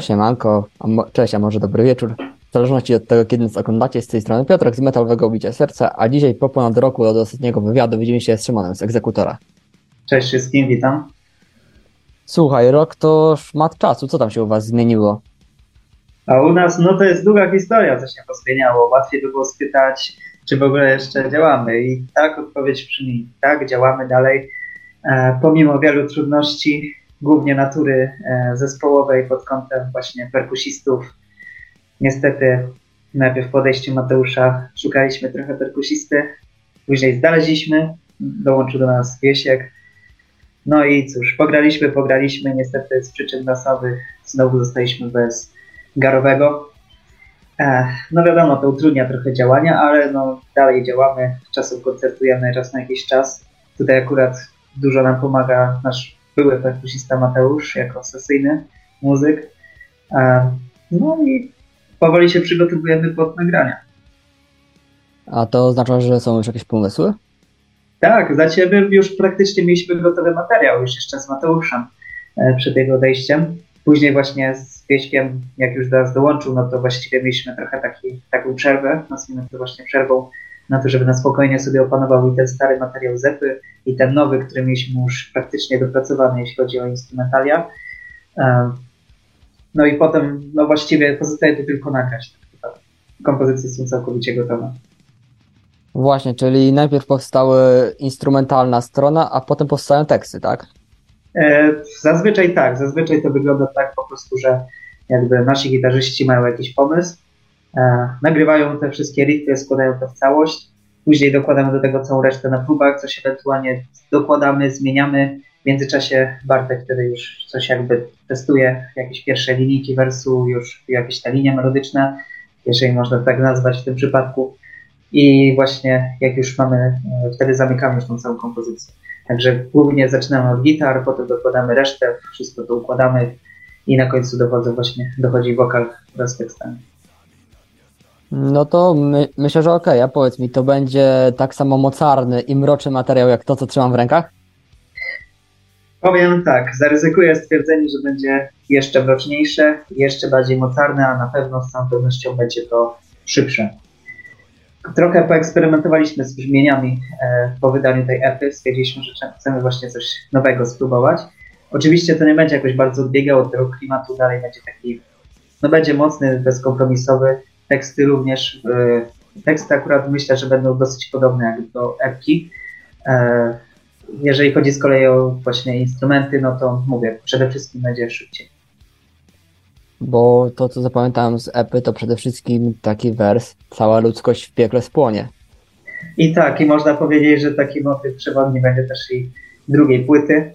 No siemanko, a mo- cześć, a może dobry wieczór. W zależności od tego, kiedy nas oglądacie, z tej strony Piotrek z Metalowego Bicia Serca, a dzisiaj po ponad roku od ostatniego wywiadu widzimy się z Szymonem z Egzekutora. Cześć wszystkim, witam. Słuchaj, rok to szmat czasu, co tam się u was zmieniło? A u nas, no to jest długa historia, co się pozmieniało. Łatwiej by było spytać, czy w ogóle jeszcze działamy. I tak odpowiedź brzmi, tak, działamy dalej. E, pomimo wielu trudności, głównie natury e, zespołowej pod kątem właśnie perkusistów. Niestety najpierw w podejściu Mateusza szukaliśmy trochę perkusisty, później znaleźliśmy, dołączył do nas Wiesiek. No i cóż, pograliśmy, pograliśmy, niestety z przyczyn losowych znowu zostaliśmy bez Garowego. E, no wiadomo, to utrudnia trochę działania, ale no dalej działamy, czasem koncertujemy raz na jakiś czas. Tutaj akurat dużo nam pomaga nasz były perkusista Mateusz jako sesyjny muzyk. No i powoli się przygotowujemy pod nagrania. A to oznacza, że są już jakieś pomysły? Tak, za ciebie już praktycznie mieliśmy gotowy materiał, już jeszcze z Mateuszem e, przed jego odejściem. Później właśnie z Wieśkiem, jak już do nas dołączył, no to właściwie mieliśmy trochę taki, taką przerwę, nazwijmy to właśnie przerwą, na to, żeby na spokojnie sobie opanował i ten stary materiał Zepy i ten nowy, który mieliśmy już praktycznie dopracowany, jeśli chodzi o instrumentalia. E, no i potem, no właściwie pozostaje tu tylko nagrać. Kompozycje są całkowicie gotowe. Właśnie, czyli najpierw powstała instrumentalna strona, a potem powstają teksty, tak? E, zazwyczaj tak, zazwyczaj to wygląda tak po prostu, że jakby nasi gitarzyści mają jakiś pomysł, nagrywają te wszystkie riffy, składają to w całość, później dokładamy do tego całą resztę na próbach, coś ewentualnie dokładamy, zmieniamy. W międzyczasie Bartek wtedy już coś jakby testuje, jakieś pierwsze linijki wersu, już jakieś te linie melodyczne, jeżeli można tak nazwać w tym przypadku. I właśnie jak już mamy, wtedy zamykamy już tą całą kompozycję. Także głównie zaczynamy od gitar, potem dokładamy resztę, wszystko to układamy i na końcu dochodzą właśnie, dochodzi wokal wraz z tekstami. No to my, myślę, że okej, okay. a powiedz mi, to będzie tak samo mocarny i mroczny materiał jak to, co trzymam w rękach? Powiem tak, zaryzykuję stwierdzenie, że będzie jeszcze mroczniejsze, jeszcze bardziej mocarne, a na pewno z całą pewnością będzie to szybsze. Trochę poeksperymentowaliśmy z brzmieniami po wydaniu tej epy. Stwierdziliśmy, że chcemy właśnie coś nowego spróbować. Oczywiście to nie będzie jakoś bardzo odbiegało od tego klimatu, dalej będzie taki, no będzie mocny, bezkompromisowy. Teksty również, teksty akurat myślę, że będą dosyć podobne jak do epki. Jeżeli chodzi z kolei o właśnie instrumenty, no to mówię, przede wszystkim będzie szybciej bo to, co zapamiętałem z epy, to przede wszystkim taki wers, cała ludzkość w piekle spłonie. I tak, i można powiedzieć, że taki motyw przewodni będzie też i drugiej płyty.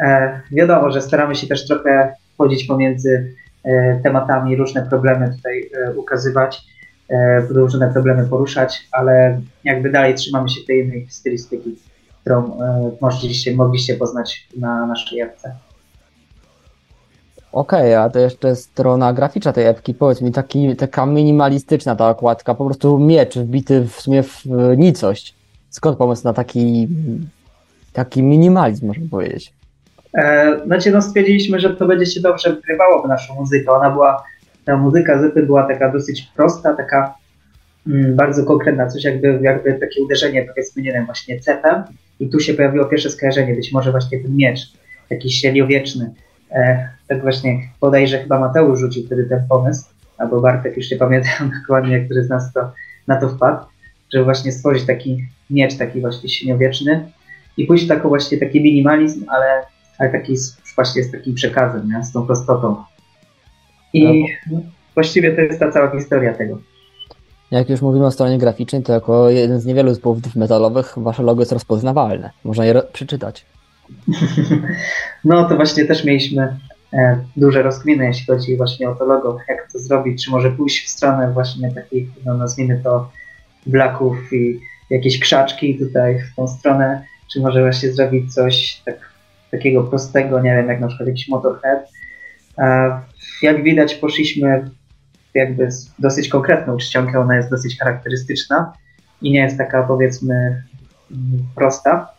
E, wiadomo, że staramy się też trochę chodzić pomiędzy e, tematami, różne problemy tutaj e, ukazywać, różne problemy poruszać, ale jakby dalej trzymamy się tej innej stylistyki, którą mogliście, mogliście poznać na naszej epce. Okej, okay, a to jeszcze strona graficzna tej epki, powiedz mi, taki, taka minimalistyczna ta okładka, po prostu miecz wbity w sumie w nicość. Skąd pomysł na taki, taki minimalizm, można powiedzieć? E, znaczy, no stwierdziliśmy, że to będzie się dobrze wgrywało w naszą muzykę. Ona była, ta muzyka Zypy była taka dosyć prosta, taka mm, bardzo konkretna, coś jakby, jakby takie uderzenie, powiedzmy, nie wiem, właśnie cepem i tu się pojawiło pierwsze skojarzenie, być może właśnie ten miecz, jakiś średniowieczny. E, tak właśnie bodajże chyba Mateusz rzucił wtedy ten pomysł, albo Bartek, już nie pamiętam dokładnie, który z nas to, na to wpadł, żeby właśnie stworzyć taki miecz, taki właśnie średniowieczny i pójść taką właśnie taki minimalizm, ale, ale taki właśnie z takim przekazem, nie? z tą prostotą. I no. właściwie to jest ta cała historia tego. Jak już mówimy o stronie graficznej, to jako jeden z niewielu zespołów metalowych wasze logo jest rozpoznawalne. Można je przeczytać. No to właśnie też mieliśmy e, duże rozkminy, jeśli chodzi właśnie o to logo, jak to zrobić, czy może pójść w stronę właśnie takich, no nazwijmy to blaków i jakieś krzaczki tutaj w tą stronę, czy może właśnie zrobić coś tak, takiego prostego, nie wiem, jak na przykład jakiś motorhead. Jak widać poszliśmy jakby z dosyć konkretną czcionkę, ona jest dosyć charakterystyczna i nie jest taka powiedzmy prosta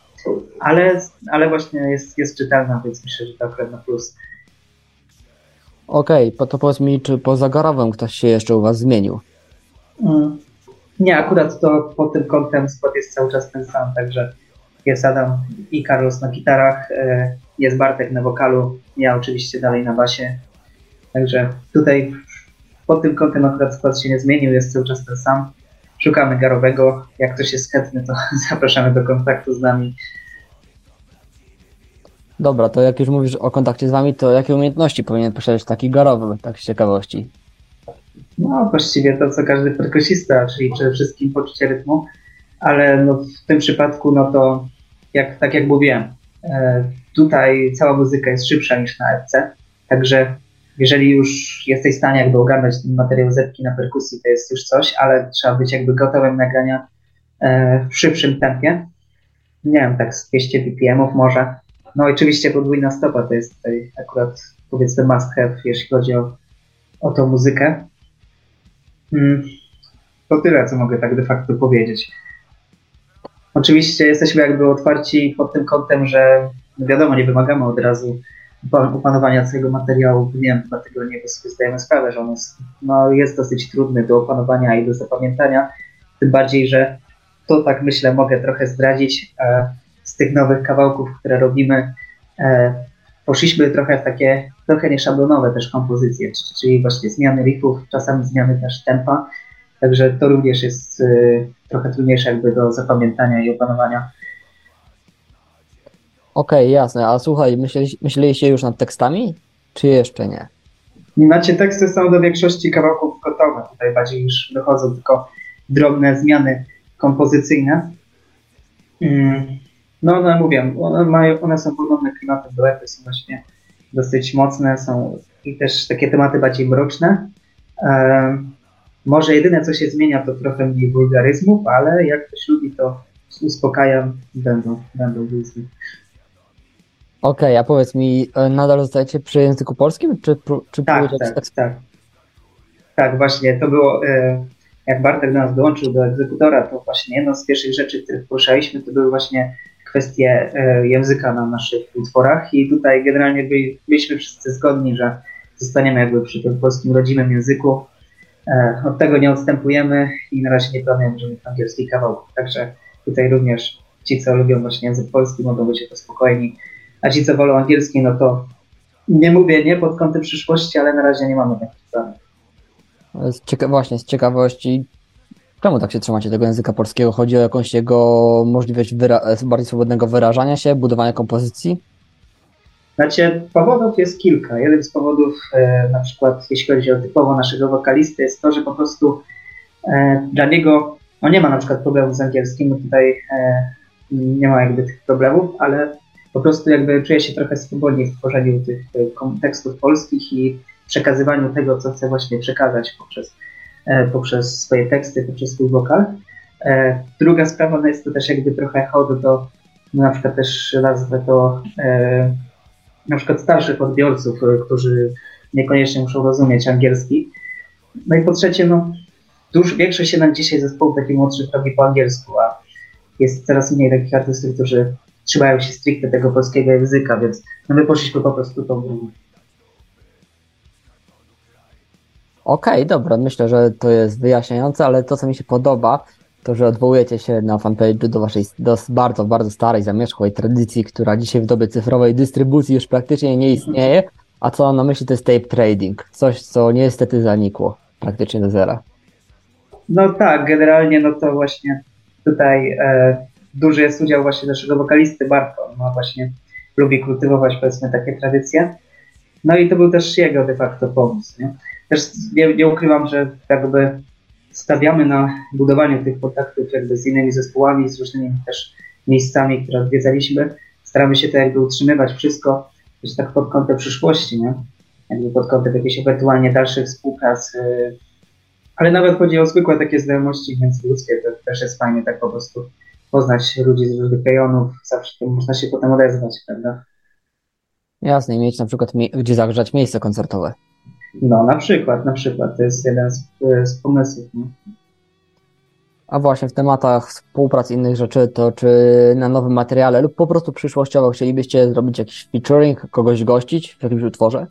ale, ale właśnie jest, jest czytelna, więc myślę, że to akurat na plus. Okej, okay, to powiedz mi, czy poza Garowem ktoś się jeszcze u was zmienił? Mm. Nie, akurat to pod tym kątem skład jest cały czas ten sam, także jest Adam i Carlos na gitarach, e, jest Bartek na wokalu, ja oczywiście dalej na basie. Także tutaj pod tym kątem akurat skład się nie zmienił, jest cały czas ten sam. Szukamy garowego. Jak ktoś jest chętny, to zapraszamy do kontaktu z nami. Dobra, to jak już mówisz o kontakcie z wami, to jakie umiejętności powinien posiadać taki garowy, tak z ciekawości? No, właściwie to, co każdy perkusista, czyli przede wszystkim poczucie rytmu, ale no, w tym przypadku, no to jak, tak jak mówiłem, e, tutaj cała muzyka jest szybsza niż na FC, także jeżeli już jesteś w stanie jakby ogarnąć ten materiał zetki na perkusji, to jest już coś, ale trzeba być jakby gotowym nagrania e, w szybszym tempie. Nie wiem, tak z 200 BPM-ów może. No oczywiście podwójna stopa to jest tutaj akurat powiedzmy must have, jeśli chodzi o, o tą muzykę. Hmm. To tyle, co mogę tak de facto powiedzieć. Oczywiście jesteśmy jakby otwarci pod tym kątem, że wiadomo, nie wymagamy od razu opanowania całego materiału, nie wiem, dlatego nie zdajemy sprawę, że on jest, no, jest dosyć trudny do opanowania i do zapamiętania, tym bardziej, że to tak myślę mogę trochę zdradzić e, z tych nowych kawałków, które robimy. E, poszliśmy trochę w takie trochę nieszablonowe też kompozycje, czyli właśnie zmiany riffów, czasami zmiany też tempa, także to również jest e, trochę trudniejsze jakby do zapamiętania i opanowania. Okej, jasne. A słuchaj, myśleli, myśleliście już nad tekstami, czy jeszcze nie? Macie teksty są do większości kawałków gotowe. Tutaj bardziej już dochodzą tylko drobne zmiany kompozycyjne. Mm. No, no mówię, one, mają, one są podobne klimatem do epy, są właśnie dosyć mocne, są i też takie tematy bardziej mroczne. Um, może jedyne, co się zmienia, to trochę mniej wulgaryzmów, ale jak ktoś lubi, to uspokajam, będą, będą wizji. Okej, a powiedz mi, e, nadal zostajecie przy języku polskim, czy, czy tak, tak, tak, tak. Tak, właśnie, to było, e, jak Bartek do nas dołączył do egzekutora, to właśnie jedną z pierwszych rzeczy, które poruszaliśmy, to były właśnie kwestie e, języka na naszych utworach i tutaj generalnie byliśmy wszyscy zgodni, że zostaniemy jakby przy tym polskim rodzimym języku. Od tego nie odstępujemy i na razie nie planujemy żadnych angielskich kawałków, także tutaj również ci, co lubią właśnie język polski, mogą być to spokojni a ci, co wolą angielski, no to nie mówię nie pod kątem przyszłości, ale na razie nie mamy takich planów. Z cieka- właśnie, z ciekawości, czemu tak się trzymacie tego języka polskiego? Chodzi o jakąś jego możliwość wyra- bardziej swobodnego wyrażania się, budowania kompozycji? Znaczy, powodów jest kilka. Jeden z powodów, e, na przykład jeśli chodzi o typowo naszego wokalisty, jest to, że po prostu e, dla niego, on nie ma na przykład problemów z angielskim, tutaj e, nie ma jakby tych problemów, ale po prostu jakby czuję się trochę swobodniej w tworzeniu tych tekstów polskich i przekazywaniu tego, co chcę właśnie przekazać poprzez, poprzez swoje teksty, poprzez swój wokal. Druga sprawa no jest to też jakby trochę hołd do no na przykład też nazwę to na przykład starszych odbiorców, którzy niekoniecznie muszą rozumieć angielski. No i po trzecie, no dużo większość nam dzisiaj zespołów takich młodszych robi po angielsku, a jest coraz mniej takich artystów, którzy trzymają się stricte tego polskiego języka, więc no my poszliśmy po prostu tą drogą. Okej, okay, dobra, myślę, że to jest wyjaśniające, ale to, co mi się podoba, to, że odwołujecie się na fanpage do waszej do bardzo, bardzo starej, zamierzchłej tradycji, która dzisiaj w dobie cyfrowej dystrybucji już praktycznie nie istnieje, a co mam na myśli to jest tape trading, coś, co niestety zanikło praktycznie do zera. No tak, generalnie no to właśnie tutaj e, duży jest udział właśnie naszego wokalisty Bartka. On ma właśnie, lubi kultywować powiedzmy takie tradycje. No i to był też jego de facto pomysł. Nie? Też nie, nie ukrywam, że jakby stawiamy na budowaniu tych kontaktów jakby z innymi zespołami, z różnymi też miejscami, które odwiedzaliśmy. Staramy się to jakby utrzymywać wszystko też tak pod kątem przyszłości, nie? Jakby pod kątem jakiejś ewentualnie dalszych współprac. Y, ale nawet chodzi o zwykłe takie znajomości międzyludzkie, to też jest fajnie tak po prostu poznać ludzi z różnych rejonów, zawsze można się potem odezwać, prawda? Jasne, i mieć na przykład gdzie zagrzać miejsce koncertowe. No, na przykład, na przykład, to jest jeden z, z pomysłów. No. A właśnie w tematach współpracy innych rzeczy, to czy na nowym materiale lub po prostu przyszłościowo chcielibyście zrobić jakiś featuring, kogoś gościć w jakimś utworze?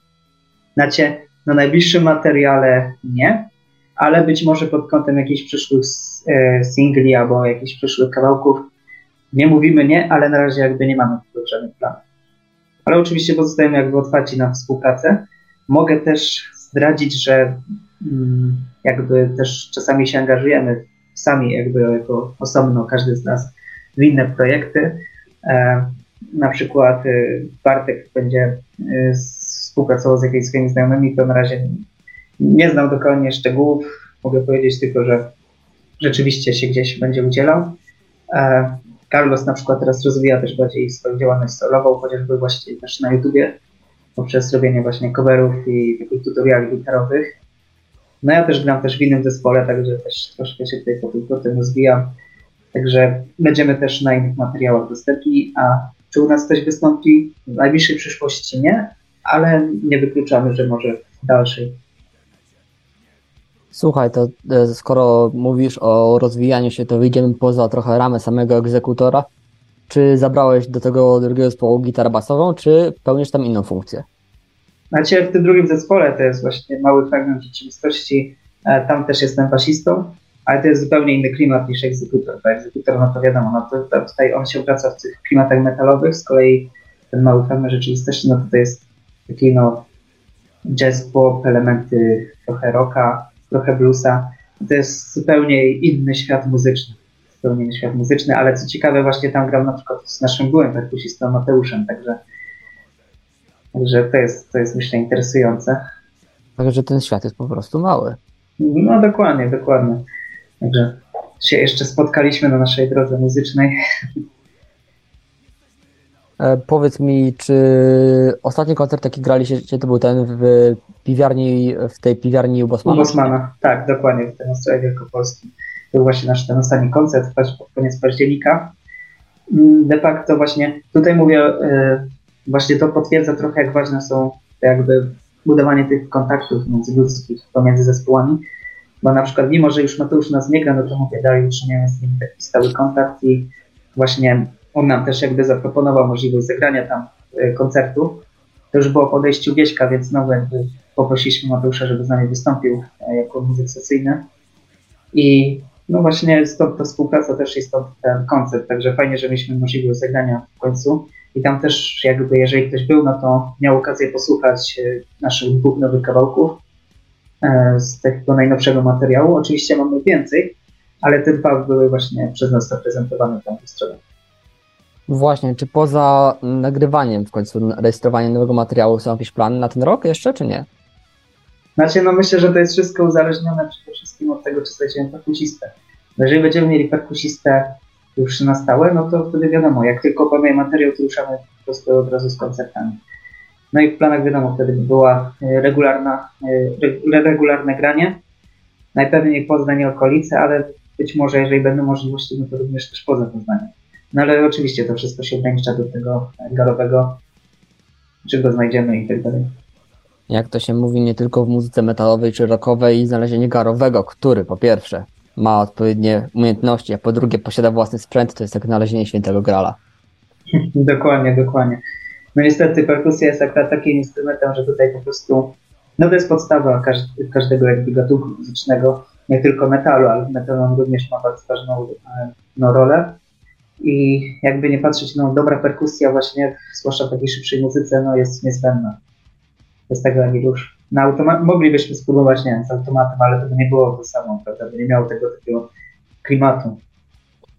Znaczy, na najbliższym materiale nie, ale być może pod kątem jakichś przyszłych e, singli albo jakichś przyszłych kawałków nie mówimy nie, ale na razie jakby nie mamy żadnych planów. Ale oczywiście pozostajemy jakby otwarci na współpracę. Mogę też zdradzić, że mm, jakby też czasami się angażujemy sami jakby jako osobno, każdy z nas w inne projekty. E, na przykład y, Bartek będzie y, współpracował z jakimiś swoimi znajomymi, to na razie nie znam dokładnie szczegółów. Mogę powiedzieć tylko, że rzeczywiście się gdzieś będzie udzielał. E, Carlos na przykład teraz rozwija też bardziej swoją działalność solową, chociażby właśnie też na YouTubie poprzez robienie właśnie coverów i takich tutoriali gitarowych. No ja też gram też w innym zespole, także też troszkę się tutaj po tym rozwijam. Także będziemy też na innych materiałach dostępni, a czy u nas ktoś wystąpi w najbliższej przyszłości? Nie, ale nie wykluczamy, że może w dalszej. Słuchaj, to e, skoro mówisz o rozwijaniu się, to wyjdziemy poza trochę ramę samego egzekutora. Czy zabrałeś do tego drugiego zespołu gitarę basową, czy pełnisz tam inną funkcję? Znaczy w tym drugim zespole to jest właśnie mały fragment rzeczywistości. E, tam też jestem basistą, ale to jest zupełnie inny klimat niż egzekutor. Bo egzekutor, no to wiadomo, no to, to tutaj on się obraca w tych klimatach metalowych, z kolei ten mały fragment rzeczywistości, no to, to jest taki no jazz pop, elementy trochę rocka, trochę bluesa. To jest zupełnie inny świat muzyczny. Zupełnie inny świat muzyczny, ale co ciekawe, właśnie tam gram na przykład z naszym byłym perkusistą Mateuszem, także, także to, jest, to jest myślę interesujące. Także ten świat jest po prostu mały. No dokładnie, dokładnie. Także się jeszcze spotkaliśmy na naszej drodze muzycznej. E, powiedz mi, czy ostatni koncert, jaki graliście, to był ten w piwiarni, w tej piwiarni u Bosmana? U Bosmana, tak, dokładnie, w tym Ostrowie Wielkopolskim. Był właśnie nasz ten ostatni koncert, pod koniec października. Mm, de facto właśnie, tutaj mówię, e, właśnie to potwierdza trochę, jak ważne są jakby budowanie tych kontaktów międzyludzkich pomiędzy zespołami, bo na przykład mimo, że już Mateusz nas nie gra, no to mówię, dalej utrzymujemy z nim taki stały kontakt i właśnie on nam też jakby zaproponował możliwość zagrania tam e, koncertu. To już było podejściu Wieśka, więc znowu jakby poprosiliśmy Mateusza, żeby z nami wystąpił e, jako muzyk sesyjny. I no właśnie stąd ta współpraca też jest stąd ten koncert, także fajnie, że mieliśmy możliwość zagrania w końcu. I tam też jakby, jeżeli ktoś był, no to miał okazję posłuchać e, naszych dwóch nowych kawałków z tego najnowszego materiału. Oczywiście mamy więcej, ale te dwa były właśnie przez nas zaprezentowane tam w stronie. Właśnie, czy poza nagrywaniem w końcu, rejestrowaniem nowego materiału są jakieś plany na ten rok jeszcze, czy nie? Znaczy, no myślę, że to jest wszystko uzależnione przede wszystkim od tego, czy znajdziemy perkusistę. Jeżeli będziemy mieli perkusistę już na stałe, no to wtedy wiadomo, jak tylko powiem materiał, to ruszamy po prostu od razu z koncertami. No i w planach wiadomo, wtedy by była e, regularna, e, regularne granie. Najpewniej Poznań i okolice, ale być może, jeżeli będą możliwości, no to również też poza Poznaniem. No ale oczywiście to wszystko się ogranicza do tego galowego, czy go znajdziemy i tak dalej. Jak to się mówi, nie tylko w muzyce metalowej czy rockowej, znalezienie garowego, który po pierwsze ma odpowiednie umiejętności, a po drugie posiada własny sprzęt, to jest jak znalezienie świętego grala. dokładnie, dokładnie. No niestety perkusja jest akurat takim instrumentem, że tutaj po prostu, no to jest podstawa każdego jakby gatunku muzycznego, nie tylko metalu, ale metal również ma bardzo ważną e, no, rolę. I jakby nie patrzeć, no dobra perkusja właśnie, zwłaszcza w takiej szybszej muzyce, no jest niezbędna. Bez tego ani rusz. Na automat moglibyśmy spróbować, nie wiem, z automatem, ale to by nie było to samo, prawda? By nie miało tego takiego klimatu.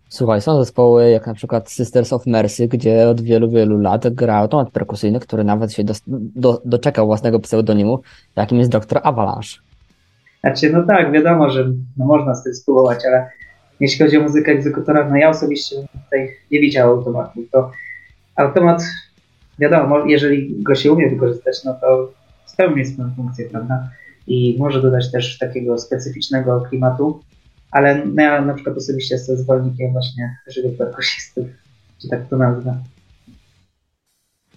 Słuchaj, są zespoły jak na przykład Sisters of Mercy, gdzie od wielu, wielu lat gra automat perkusyjny, który nawet się do, do, doczekał własnego pseudonimu, jakim jest Dr. Avalanche. Znaczy, no tak, wiadomo, że no można z tym spróbować, ale jeśli chodzi o muzykę egzekutora, no ja osobiście tutaj nie widział automatu. To automat, wiadomo, jeżeli go się umie wykorzystać, no to spełni swoją funkcję, prawda? I może dodać też takiego specyficznego klimatu, ale ja na przykład osobiście jestem zwolennikiem właśnie żywych perkusistów, czy tak to nazwę.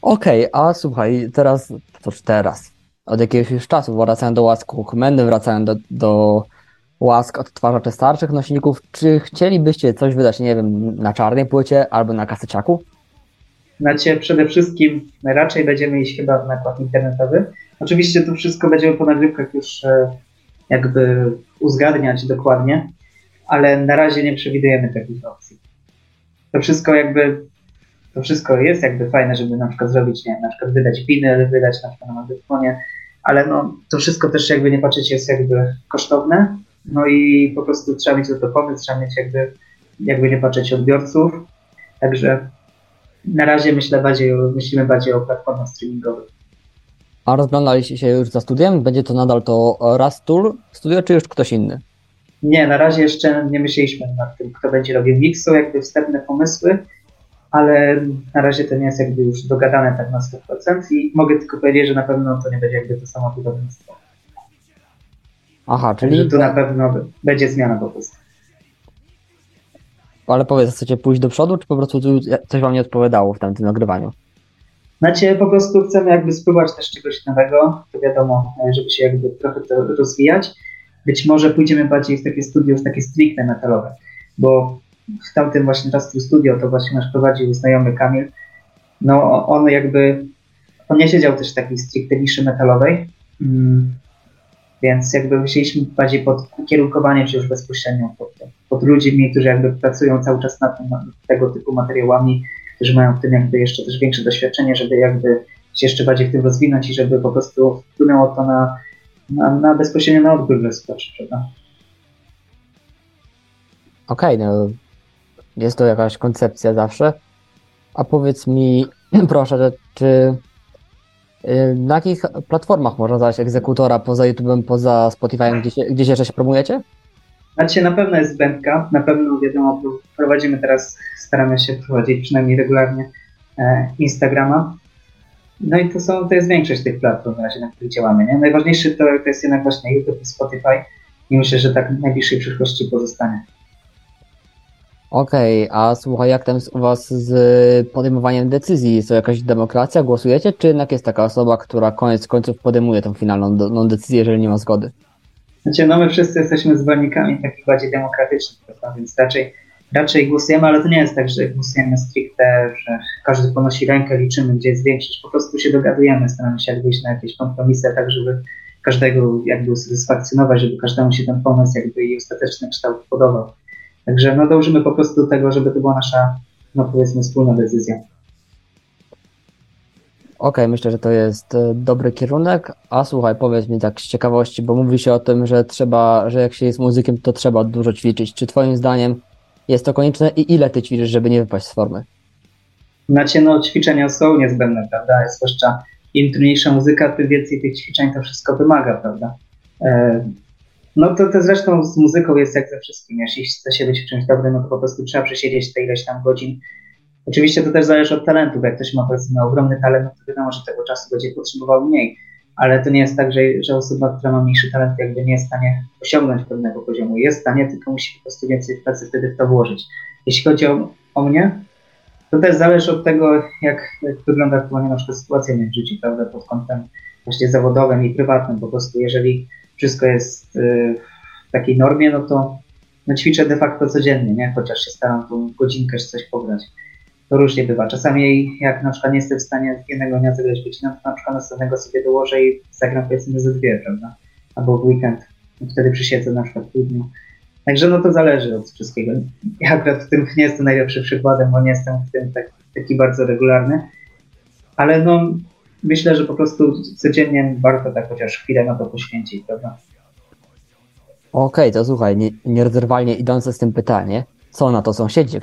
Okej, okay, a słuchaj, teraz, cóż teraz, od jakiegoś już czasu wracają do łasku komendy, wracają do, do łask odtwarzaczy starszych nośników. Czy chcielibyście coś wydać, nie wiem, na czarnej płycie albo na kaseciaku? Znaczy, przede wszystkim raczej będziemy iść chyba w nakład internetowy, Oczywiście to wszystko będziemy po nagrywkach już e, jakby uzgadniać dokładnie, ale na razie nie przewidujemy takich opcji. To wszystko jakby, to wszystko jest jakby fajne, żeby na przykład zrobić, nie wiem, na przykład wydać winyl, wydać na przykład na magnefonie, ale no to wszystko też jakby nie patrzeć jest jakby kosztowne, no i po prostu trzeba mieć do to pomysł, trzeba mieć jakby, jakby nie patrzeć odbiorców, także na razie myślę bardziej, myślimy bardziej o platformach streamingowych. A rozglądaliście się już za studiem? Będzie to nadal to Rastul studio, czy już ktoś inny? Nie, na razie jeszcze nie myśleliśmy nad tym, kto będzie robił miksu, jakby wstępne pomysły, ale na razie to nie jest jakby już dogadane tak na 100% i mogę tylko powiedzieć, że na pewno to nie będzie jakby to samo wydawnictwo. Aha, czyli... Że tu na pewno będzie zmiana po prostu. Ale powiedz, chcecie pójść do przodu, czy po prostu coś wam nie odpowiadało w tamtym nagrywaniu? Znaczy po prostu chcemy jakby spróbować też czegoś nowego, to wiadomo, żeby się jakby trochę to rozwijać. Być może pójdziemy bardziej w takie studio, już takie stricte metalowe, bo w tamtym właśnie Rastru Studio to właśnie nasz prowadził znajomy Kamil. No on jakby, on nie siedział też w takiej stricte niszy metalowej, mm, więc jakby chcieliśmy bardziej pod kierunkowanie się już bezpośrednio pod, pod ludźmi, którzy jakby pracują cały czas nad, nad tego typu materiałami, którzy mają w tym jakby jeszcze też większe doświadczenie, żeby jakby się jeszcze bardziej w tym rozwinąć i żeby po prostu wpłynęło to na, na, na bezpośrednio na odbiór słuchaczy, prawda? Okej, okay, no jest to jakaś koncepcja zawsze. A powiedz mi, proszę, czy y, na jakich platformach można znaleźć egzekutora poza YouTube'em, poza Spotify'em, gdzie się, gdzie się jeszcze się promujecie? Znaczy na pewno jest Bębka, na pewno wiadomo, prowadzimy teraz, staramy się prowadzić przynajmniej regularnie e, Instagrama. No i to, są, to jest większość tych platform na razie, na których działamy. Nie? Najważniejszy to, to jest jednak właśnie YouTube i Spotify i myślę, że tak w najbliższej przyszłości pozostanie. Okej, okay, a słuchaj, jak tam u was z podejmowaniem decyzji? To jakaś demokracja? Głosujecie, czy jednak jest taka osoba, która koniec końców podejmuje tą finalną decyzję, jeżeli nie ma zgody? Znaczy, no my wszyscy jesteśmy zwolennikami takich bardziej demokratycznych, prawda? więc raczej, raczej głosujemy, ale to nie jest tak, że głosujemy stricte, że każdy ponosi rękę, liczymy, gdzie jest większość. Po prostu się dogadujemy, staramy się wyjść na jakieś kompromisy, tak żeby każdego jakby usatysfakcjonować, żeby każdemu się ten pomysł jakby i ostateczny kształt podobał. Także no dążymy po prostu do tego, żeby to była nasza, no powiedzmy, wspólna decyzja. Okej, okay, myślę, że to jest e, dobry kierunek. A słuchaj, powiedz mi tak z ciekawości, bo mówi się o tym, że trzeba, że jak się jest muzykiem, to trzeba dużo ćwiczyć. Czy twoim zdaniem jest to konieczne i ile ty ćwiczysz, żeby nie wypaść z formy? Znaczy, no ćwiczenia są niezbędne, prawda? Zwłaszcza im trudniejsza muzyka, tym więcej tych ćwiczeń to wszystko wymaga, prawda? E, no to, to zresztą z muzyką jest jak ze wszystkim. Jeśli chce się być w czymś dobrym, no to po prostu trzeba przesiedzieć te ileś tam godzin. Oczywiście to też zależy od talentu. Jak ktoś ma powiedzmy ogromny talent, to wiadomo, że tego czasu będzie potrzebował mniej. Ale to nie jest tak, że, że osoba, która ma mniejszy talent, jakby nie jest w stanie osiągnąć pewnego poziomu. Jest w stanie, tylko musi po prostu więcej pracy wtedy w to włożyć. Jeśli chodzi o, o mnie, to też zależy od tego, jak, wygląda aktualnie na przykład sytuacja w życiu, prawda, pod kątem właśnie zawodowym i prywatnym. Po prostu jeżeli wszystko jest y, w takiej normie, no to no ćwiczę de facto codziennie, nie? chociaż się staram tą godzinkę czy coś pograć. To różnie bywa. Czasami jak na przykład nie jestem w stanie jednego dnia zagrać godzinę, to na przykład następnego sobie dołożę i zagram powiedzmy ze dwie, prawda? Albo w weekend. Wtedy przysiedzę na przykład w dniu. Także no to zależy od wszystkiego. Ja akurat w tym nie jestem najlepszym przykładem, bo nie jestem w tym tak, taki bardzo regularny. Ale no myślę, że po prostu codziennie warto tak chociaż chwilę na to poświęcić, prawda? Okej, okay, to słuchaj, nie, nierozerwalnie idące z tym pytanie, co na to sąsiedzi?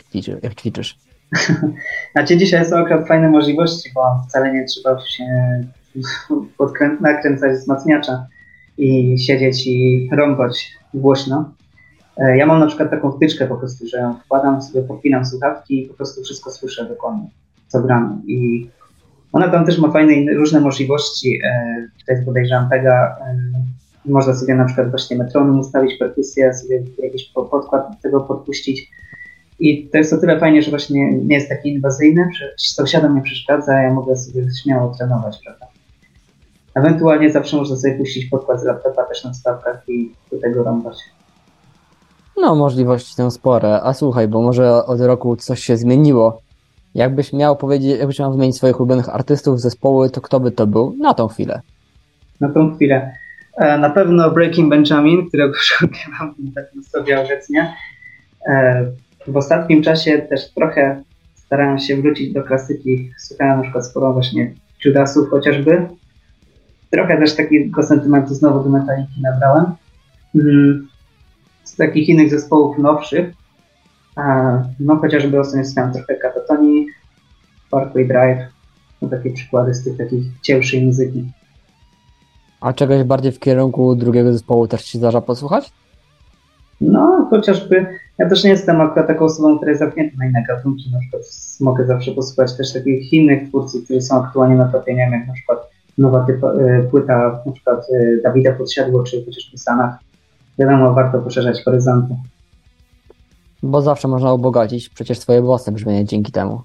Jak ćwiczysz? znaczy dzisiaj są akurat fajne możliwości, bo wcale nie trzeba się podkrę- nakręcać wzmacniacza i siedzieć i rąbać głośno. E, ja mam na przykład taką wtyczkę po prostu, że wkładam sobie, podpinam słuchawki i po prostu wszystko słyszę dokładnie, co gram. I ona tam też ma fajne różne możliwości. E, tutaj bodajże Ampega. E, można sobie na przykład właśnie metronom ustawić perkusję, sobie jakiś podkład tego podpuścić. I to jest o tyle fajnie, że właśnie nie jest taki inwazyjny, sąsiadom nie przeszkadza, a ja mogę sobie śmiało trenować, prawda? Ewentualnie zawsze można sobie puścić podkład z laptopa też na stawkach i do tego rąbać. No, możliwości są spore. A słuchaj, bo może od roku coś się zmieniło. Jakbyś miał powiedzieć, jakbyś miał wymienić swoich ulubionych artystów, zespoły, to kto by to był na tą chwilę? na tą chwilę. E, na pewno Breaking Benjamin, którego szukam tak na sobie obecnie. W ostatnim czasie też trochę starałem się wrócić do klasyki. Słuchałem na przykład sporo właśnie Judasów chociażby. Trochę też takiego sentymentu znowu do Metaliki nabrałem. Mm, z takich innych zespołów nowszych, no chociażby ostatnio słuchałem trochę Katatonii, Parkway Drive, no takie przykłady z tych takich cięższej muzyki. A czegoś bardziej w kierunku drugiego zespołu też Ci zdarza posłuchać? No, chociażby ja też nie jestem akurat taką osobą, która jest zamknięta na inne gatunki. Na przykład mogę zawsze posłuchać też takich innych twórców, którzy są aktualnie na topie, nie wiem, jak na przykład nowa typa, y, płyta na przykład y, Dawida Podsiadło, czy chociażby Sanach. Wiadomo, warto poszerzać horyzonty. Bo zawsze można ubogacić przecież swoje własne brzmienie dzięki temu.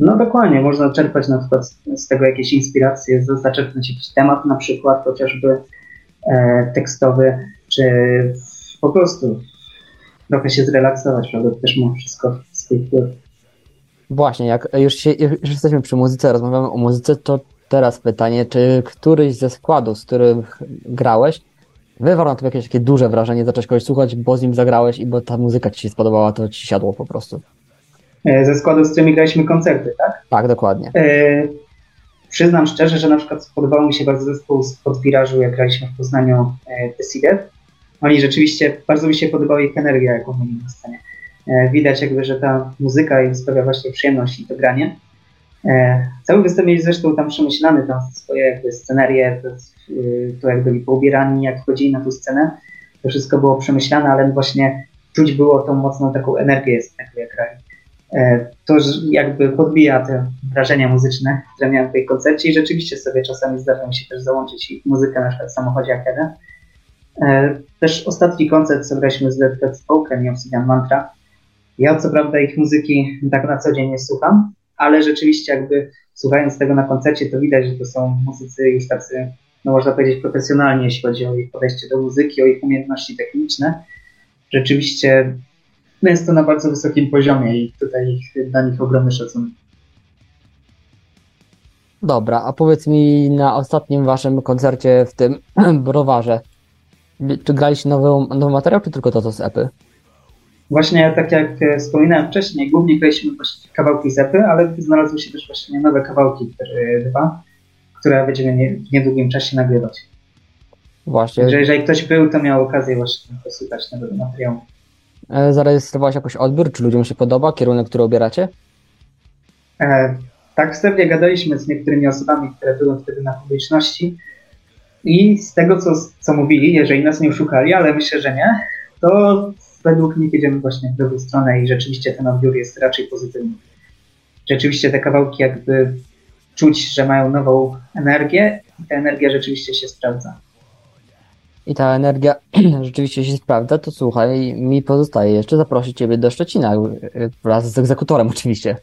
No dokładnie, można czerpać na przykład z tego jakieś inspiracje, zaczerpnąć jakiś temat na przykład, chociażby e, tekstowy, czy po prostu trochę się zrelaksować, prawda? To też ma wszystko swój wpływ. Właśnie, jak już, się, już jesteśmy przy muzyce, rozmawiamy o muzyce, to teraz pytanie, czy któryś ze składów, z których grałeś, wywarł na to jakieś takie duże wrażenie, zacząłeś kogoś słuchać, bo z nim zagrałeś i bo ta muzyka ci się spodobała, to ci siadło po prostu. E, ze składów, z którymi graliśmy koncerty, tak? Tak, dokładnie. E, przyznam szczerze, że na przykład spodobał mi się bardzo zespół z podwirażu, jak graliśmy w Poznaniu e, The Seeded. Oni rzeczywiście, bardzo mi się podobała ich energia, jaką mieli na scenie. E, widać jakby, że ta muzyka im sprawia właśnie przyjemność i to granie. E, cały występ mieli zresztą tam przemyślany, tam swoje jakby scenerie, to, to jak byli poubierani, jak chodzili na tę scenę. To wszystko było przemyślane, ale właśnie czuć było tą mocną taką energię z tego jak grali. E, to jakby podbija te wrażenia muzyczne, które miałem w tej koncercie i rzeczywiście sobie czasami zdarza mi się też załączyć muzykę na przykład w samochodzie jak jadę. Też ostatni koncert, co z Dead Spoken i Obsidian Mantra. Ja co prawda ich muzyki tak na co dzień nie słucham, ale rzeczywiście jakby słuchając tego na koncercie, to widać, że to są muzycy już tacy, no można powiedzieć, profesjonalni, jeśli chodzi o ich podejście do muzyki, o ich umiejętności techniczne. Rzeczywiście jest to na bardzo wysokim poziomie i tutaj dla nich ogromny szacunek. Dobra, a powiedz mi na ostatnim waszym koncercie w tym browarze, czy graliście nowy, nowy materiał, czy tylko to, co z epy? Właśnie tak jak e, wspominałem wcześniej, głównie graliśmy kawałki z epy, ale znalazły się też właśnie nowe kawałki, dwa, które będziemy w niedługim czasie nagrywać. Właśnie. Także jeżeli ktoś był, to miał okazję właśnie posłuchać nowego materiału. E, zarejestrowałeś jakoś odbiór? Czy ludziom się podoba kierunek, który obieracie? E, tak wstępnie gadaliśmy z niektórymi osobami, które były wtedy na publiczności i z tego, co, co mówili, jeżeli nas nie oszukali, ale myślę, że nie, to według nich jedziemy właśnie w drugą stronę i rzeczywiście ten odbiór jest raczej pozytywny. Rzeczywiście te kawałki jakby czuć, że mają nową energię i ta energia rzeczywiście się sprawdza. I ta energia rzeczywiście się sprawdza, to słuchaj, mi pozostaje jeszcze zaprosić Ciebie do Szczecina wraz z egzekutorem oczywiście.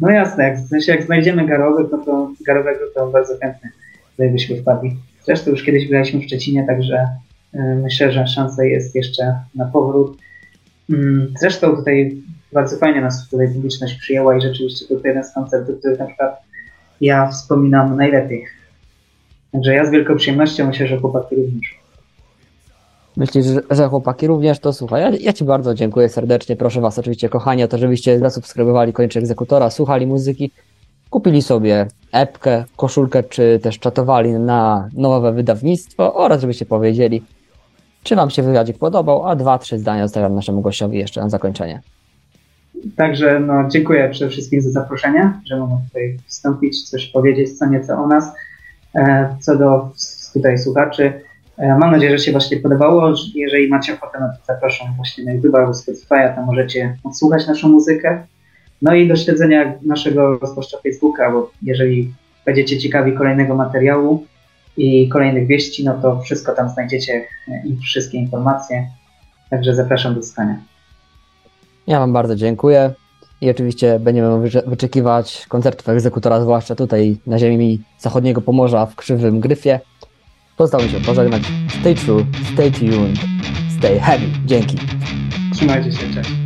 No jasne, jak, w sensie jak znajdziemy garowy, no to garowego to bardzo chętnie byśmy wpadli. Zresztą już kiedyś byliśmy w Szczecinie, także y, myślę, że szansa jest jeszcze na powrót. Mm, zresztą tutaj bardzo fajnie nas tutaj publiczność przyjęła i rzeczywiście to jeden z koncertów, który na przykład ja wspominam najlepiej. Także ja z wielką przyjemnością myślę, że chłopaki również. Myślisz, że chłopaki również to słuchaj. Ja, ja, Ci bardzo dziękuję serdecznie. Proszę Was oczywiście, kochani, o to, żebyście zasubskrybowali kończy egzekutora, słuchali muzyki, kupili sobie epkę, koszulkę, czy też czatowali na nowe wydawnictwo oraz żebyście powiedzieli, czy Wam się wywiadzik podobał, a dwa, trzy zdania zostawiam naszemu gościowi jeszcze na zakończenie. Także no, dziękuję przede wszystkim za zaproszenie, że mogę tutaj wstąpić, coś powiedzieć co nieco o nas. E, co do tutaj słuchaczy, e, mam nadzieję, że się właśnie podobało. Jeżeli macie ochotę, no to zapraszam właśnie na YouTube albo Spotify'a, tam możecie odsłuchać naszą muzykę. No i do śledzenia naszego rozpoczta Facebooka, bo jeżeli będziecie ciekawi kolejnego materiału i kolejnych wieści, no to wszystko tam znajdziecie i wszystkie informacje. Także zapraszam do słuchania. Ja Wam bardzo dziękuję i oczywiście będziemy wyczekiwać koncertów egzekutora, zwłaszcza tutaj na ziemi zachodniego Pomorza w Krzywym Gryfie. Pozostało mi się pożegnać. Stay true, stay tuned, stay heavy. Dzięki. Trzymajcie się, cześć.